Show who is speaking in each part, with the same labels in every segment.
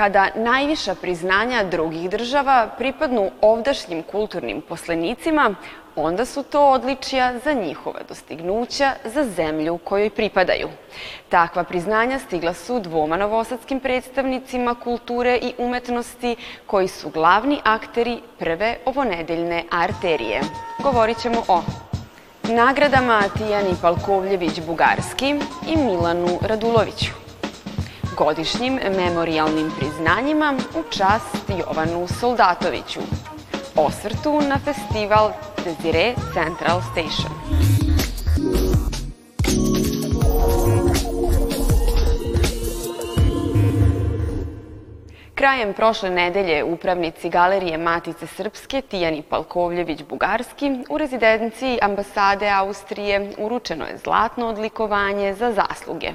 Speaker 1: Kada najviša priznanja drugih država pripadnu ovdašnjim kulturnim poslenicima, onda su to odličija za njihova dostignuća za zemlju kojoj pripadaju. Takva priznanja stigla su dvoma novosadskim predstavnicima kulture i umetnosti koji su glavni akteri prve ovonedeljne arterije. Govorit ćemo o nagradama Tijani Palkovljević-Bugarski i Milanu Raduloviću godišnjim memorialnim priznanjima u čast Jovanu Soldatoviću, osvrtu na festival Desire Central Station. Krajem prošle nedelje upravnici Galerije Matice Srpske Tijani Palkovljević-Bugarski u rezidenciji ambasade Austrije uručeno je zlatno odlikovanje za zasluge,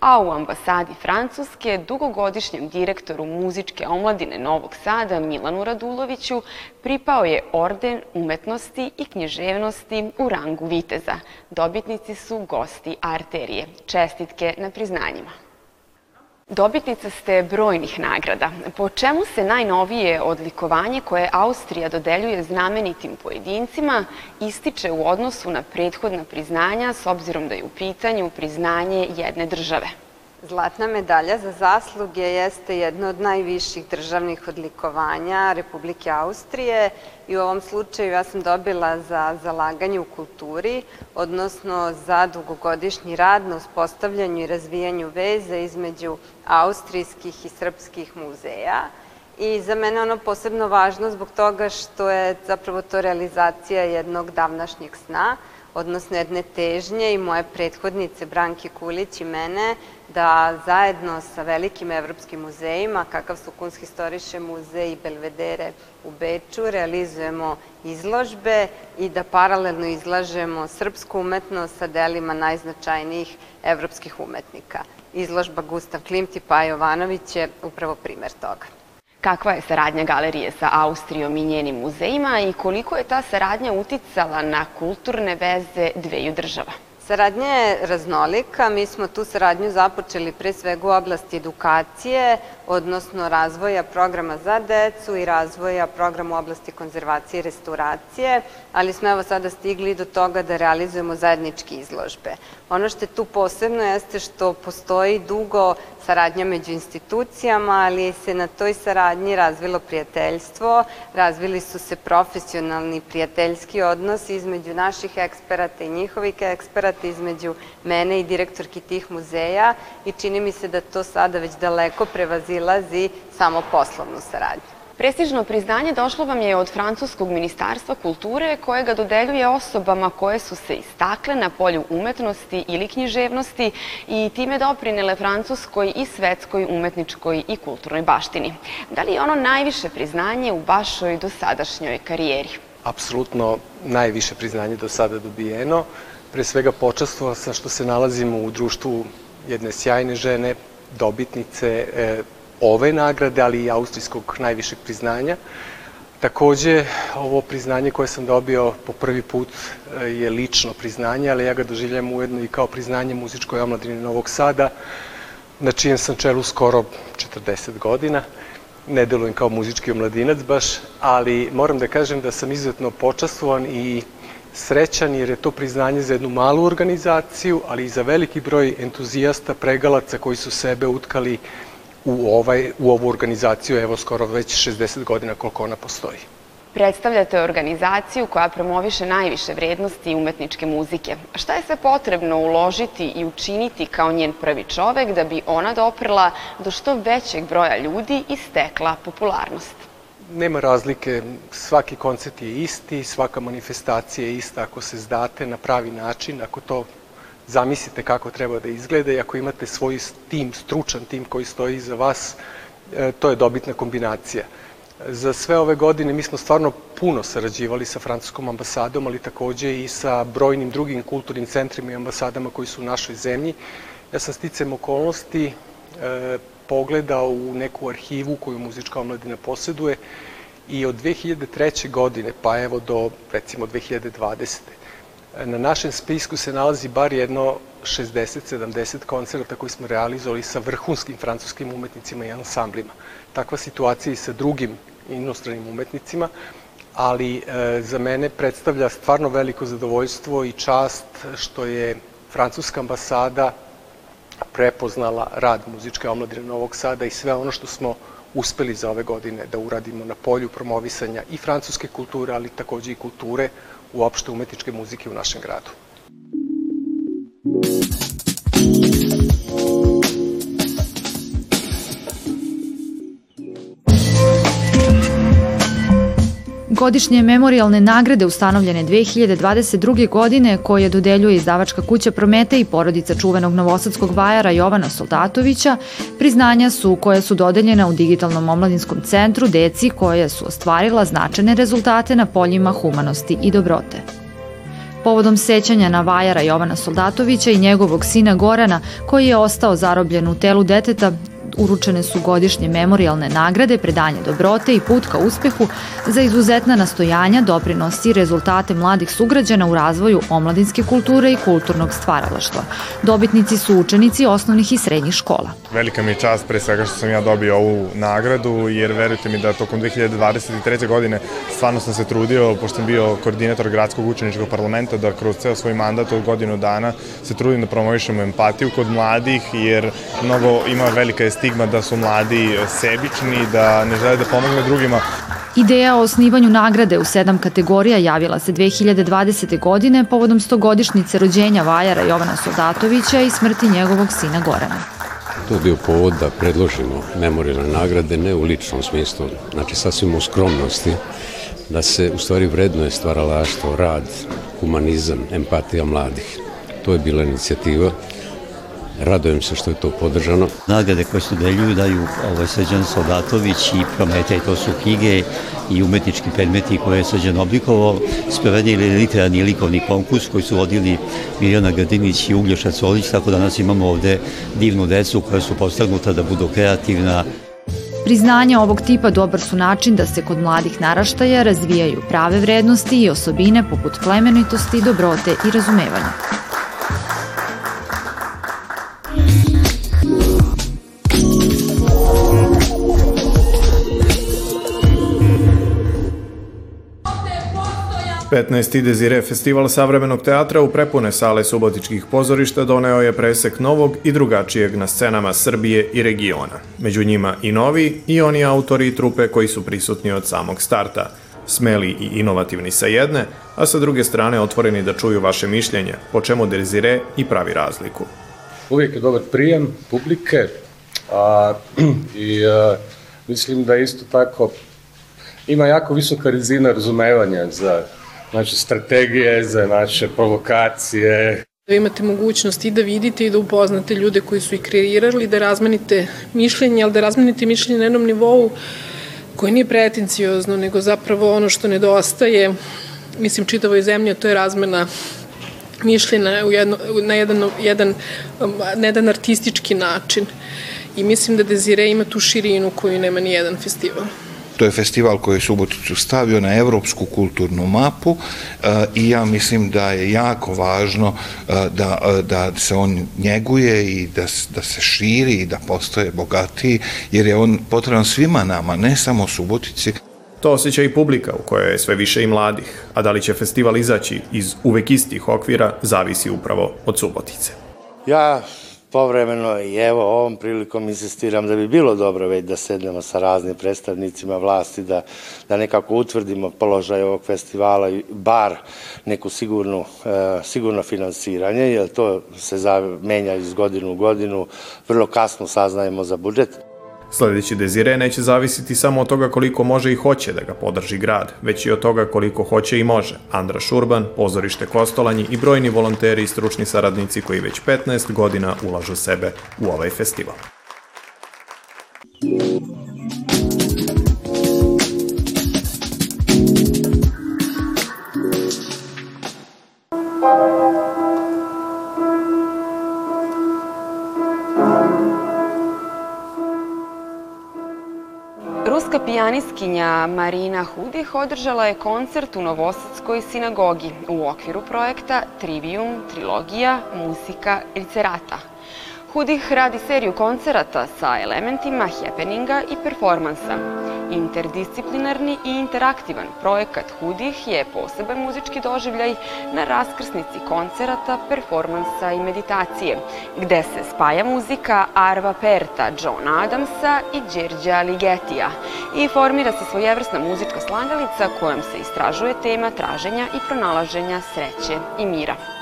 Speaker 1: a u ambasadi Francuske dugogodišnjem direktoru muzičke omladine Novog Sada Milanu Raduloviću pripao je orden umetnosti i književnosti u rangu viteza. Dobitnici su gosti arterije. Čestitke na priznanjima. Dobitnica ste brojnih nagrada. Po čemu se najnovije odlikovanje koje Austrija dodeljuje znamenitim pojedincima ističe u odnosu na prethodna priznanja s obzirom da je u pitanju priznanje jedne države?
Speaker 2: Zlatna medalja za zasluge jeste jedno od najviših državnih odlikovanja Republike Austrije i u ovom slučaju ja sam dobila za zalaganje u kulturi, odnosno za dugogodišnji rad na uspostavljanju i razvijanju veze između austrijskih i srpskih muzeja. I za mene ono posebno važno zbog toga što je zapravo to realizacija jednog davnašnjeg sna, odnosno jedne težnje i moje prethodnice Branke Kulić i mene da zajedno sa velikim evropskim muzejima, kakav su Kunsthistorische muzej i Belvedere u Beču, realizujemo izložbe i da paralelno izlažemo srpsku umetnost sa delima najznačajnijih evropskih umetnika. Izložba Gustav Klimt i Paja Jovanović je upravo primer toga.
Speaker 1: Kakva je saradnja galerije sa Austrijom i njenim muzejima i koliko je ta saradnja uticala na kulturne veze dveju država?
Speaker 2: Saradnja je raznolika. Mi smo tu saradnju započeli pre svega u oblasti edukacije, odnosno razvoja programa za decu i razvoja programa u oblasti konzervacije i restauracije, ali smo evo sada stigli do toga da realizujemo zajedničke izložbe. Ono što je tu posebno jeste što postoji dugo saradnja među institucijama, ali se na toj saradnji razvilo prijateljstvo, razvili su se profesionalni prijateljski odnos između naših eksperata i njihovih eksperata, između mene i direktorki tih muzeja i čini mi se da to sada već daleko prevazilazi samo poslovnu saradnju.
Speaker 1: Prestižno priznanje došlo vam je od Francuskog ministarstva kulture koje ga dodeljuje osobama koje su se istakle na polju umetnosti ili književnosti i time doprinele francuskoj i svetskoj umetničkoj i kulturnoj baštini. Da li je ono najviše priznanje u vašoj dosadašnjoj karijeri?
Speaker 3: Apsolutno najviše priznanje do sada dobijeno. Pre svega počastvo sa što se nalazimo u društvu jedne sjajne žene, dobitnice e, ove nagrade, ali i austrijskog najvišeg priznanja. Takođe, ovo priznanje koje sam dobio po prvi put e, je lično priznanje, ali ja ga doživljam ujedno i kao priznanje muzičkoj omladini Novog Sada, na čijem sam čelu skoro 40 godina. Ne delujem kao muzički omladinac baš, ali moram da kažem da sam izuzetno počastvovan i srećan jer je to priznanje za jednu malu organizaciju, ali i za veliki broj entuzijasta, pregalaca koji su sebe utkali u, ovaj, u ovu organizaciju, evo skoro već 60 godina koliko ona postoji.
Speaker 1: Predstavljate organizaciju koja promoviše najviše vrednosti umetničke muzike. Šta je sve potrebno uložiti i učiniti kao njen prvi čovek da bi ona doprla do što većeg broja ljudi i stekla popularnost?
Speaker 3: Nema razlike, svaki koncert je isti, svaka manifestacija je ista ako se zdate na pravi način, ako to zamislite kako treba da izgleda i ako imate svoj tim, stručan tim koji stoji iza vas, e, to je dobitna kombinacija. Za sve ove godine mi smo stvarno puno sarađivali sa francuskom ambasadom, ali takođe i sa brojnim drugim kulturnim centrima i ambasadama koji su u našoj zemlji. Ja sam sticam okolnosti pogledao u neku arhivu koju muzička omladina poseduje i od 2003. godine pa evo do recimo 2020 Na našem spisku se nalazi bar jedno 60-70 koncerta koji smo realizovali sa vrhunskim francuskim umetnicima i ansamblima. takva situacija i sa drugim inostranim umetnicima, ali e, za mene predstavlja stvarno veliko zadovoljstvo i čast što je Francuska ambasada prepoznala rad muzičke omladine Novog Sada i sve ono što smo uspeli za ove godine da uradimo na polju promovisanja i francuske kulture, ali takođe i kulture uopšte umetničke muzike u našem gradu.
Speaker 4: Godišnje memorialne nagrade ustanovljene 2022. godine koje dodeljuje izdavačka kuća Promete i porodica čuvenog novosadskog vajara Jovana Soldatovića, priznanja su koje su dodeljena u Digitalnom omladinskom centru deci koje su ostvarila značajne rezultate na poljima humanosti i dobrote. Povodom sećanja na vajara Jovana Soldatovića i njegovog sina Gorana, koji je ostao zarobljen u telu deteta, uručene su godišnje memorialne nagrade, predanje dobrote i put ka uspehu za izuzetna nastojanja, doprinos i rezultate mladih sugrađana u razvoju omladinske kulture i kulturnog stvaralaštva. Dobitnici su učenici osnovnih i srednjih škola.
Speaker 5: Velika mi je čast pre svega što sam ja dobio ovu nagradu, jer verujte mi da tokom 2023. godine stvarno sam se trudio, pošto sam bio koordinator gradskog učeničkog parlamenta, da kroz ceo svoj mandat od godinu dana se trudim da promovišemo empatiju kod mladih, jer mnogo ima velika estika stigma da su mladi sebični, da ne žele da pomogne drugima.
Speaker 4: Ideja o osnivanju nagrade u sedam kategorija javila se 2020. godine povodom stogodišnjice rođenja vajara Jovana Soldatovića i smrti njegovog sina Gorana.
Speaker 6: To je bio povod da predložimo memorialne nagrade, ne u ličnom smislu, znači sasvim u skromnosti, da se u stvari vredno je stvaralaštvo, rad, humanizam, empatija mladih. To je bila inicijativa Radojem se što je to podržano.
Speaker 7: Nagrade koje se deljuju daju ovaj, Srđan Soldatović i Prometej, to su knjige i umetnički predmeti koje je Srđan oblikovao. Sprovedili literarni likovni konkurs koji su vodili Mirjana Grdinić i Uglješa Colić, tako da danas imamo ovde divnu decu koja su postignuta da budu kreativna.
Speaker 4: Priznanja ovog tipa dobar su način da se kod mladih naraštaja razvijaju prave vrednosti i osobine poput plemenitosti, dobrote i razumevanja.
Speaker 8: 15. Dezire festival savremenog teatra u prepune sale subotičkih pozorišta doneo je presek novog i drugačijeg na scenama Srbije i regiona. Među njima i novi i oni autori i trupe koji su prisutni od samog starta. Smeli i inovativni sa jedne, a sa druge strane otvoreni da čuju vaše mišljenje, po čemu Dezire i pravi razliku.
Speaker 9: Uvijek je dobar prijem publike a, i a, mislim da isto tako ima jako visoka rezina razumevanja za naše strategije, za naše provokacije.
Speaker 10: Da imate mogućnost i da vidite i da upoznate ljude koji su i kreirali, da razmenite mišljenje, ali da razmenite mišljenje na jednom nivou koje nije pretenciozno, nego zapravo ono što nedostaje, mislim, čitavoj zemlji, to je razmena mišljenja u jedno, na jedan, jedan, na jedan artistički način. I mislim da Desire ima tu širinu koju nema ni jedan festival.
Speaker 11: To je festival koji je Suboticu stavio na evropsku kulturnu mapu e, i ja mislim da je jako važno e, da, e, da se on njeguje i da, da se širi i da postoje bogatiji, jer je on potreban svima nama, ne samo Subotici.
Speaker 8: To osjeća i publika u kojoj je sve više i mladih, a da li će festival izaći iz uvek istih okvira zavisi upravo od Subotice.
Speaker 12: Ja povremeno i evo ovom prilikom insistiram da bi bilo dobro već da sednemo sa raznim predstavnicima vlasti, da, da nekako utvrdimo položaj ovog festivala i bar neku sigurnu, e, sigurno finansiranje, jer to se menja iz godinu u godinu, vrlo kasno saznajemo za budžet.
Speaker 8: Sledeći Dezire neće zavisiti samo od toga koliko može i hoće da ga podrži grad, već i od toga koliko hoće i može. Andra Šurban, pozorište Kostolanji i brojni volonteri i stručni saradnici koji već 15 godina ulažu sebe u ovaj festival.
Speaker 1: Pijanistkinja Marina Hudih održala je koncert u Novosadskoj sinagogi u okviru projekta Trivium, Trilogija, Musika, Licerata. Hudih radi seriju koncerata sa elementima happeninga i performansa. Interdisciplinarni i interaktivan projekat Hudih je poseban muzički doživljaj na raskrsnici koncerata, performansa i meditacije, gde se spaja muzika Arva Perta, John Adamsa i Đerđa Ligetija i formira se svojevrsna muzička slagalica kojom se istražuje tema traženja i pronalaženja sreće i mira.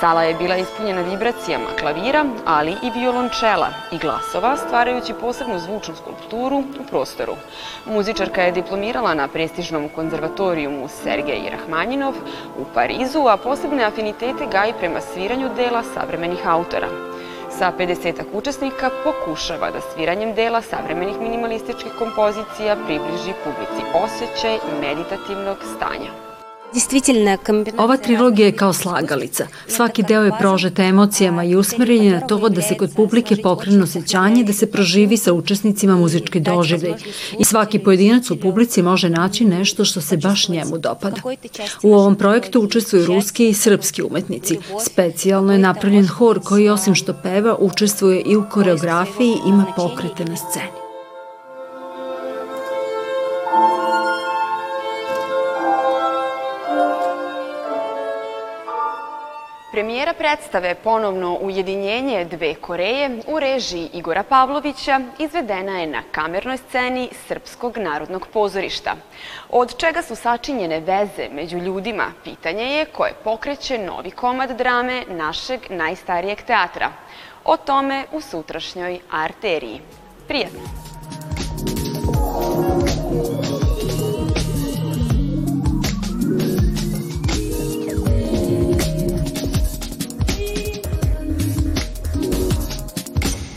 Speaker 1: Sala je bila ispunjena vibracijama klavira, ali i violončela i glasova, stvarajući posebnu zvučnu skulpturu u prostoru. Muzičarka je diplomirala na prestižnom konzervatorijumu Sergej Rahmanjinov u Parizu, a posebne afinitete gaji prema sviranju dela savremenih autora. Sa 50 učesnika pokušava da sviranjem dela savremenih minimalističkih kompozicija približi publici osjećaj meditativnog stanja.
Speaker 13: Ova trilogija je kao slagalica. Svaki deo je prožet emocijama i usmeren je na to da se kod publike pokrene osjećanje da se proživi sa učesnicima muzički doživljaj. I svaki pojedinac u publici može naći nešto što se baš njemu dopada. U ovom projektu učestvuju ruski i srpski umetnici. Specijalno je napravljen hor koji osim što peva učestvuje i u koreografiji i ima pokrete na sceni.
Speaker 1: Premijera predstave Ponovno ujedinjenje dve Koreje u režiji Igora Pavlovića izvedena je na kamernoj sceni Srpskog narodnog pozorišta. Od čega su sačinjene veze među ljudima, pitanje je koje pokreće novi komad drame našeg najstarijeg teatra. O tome u sutrašnjoj arteriji. Prijetno!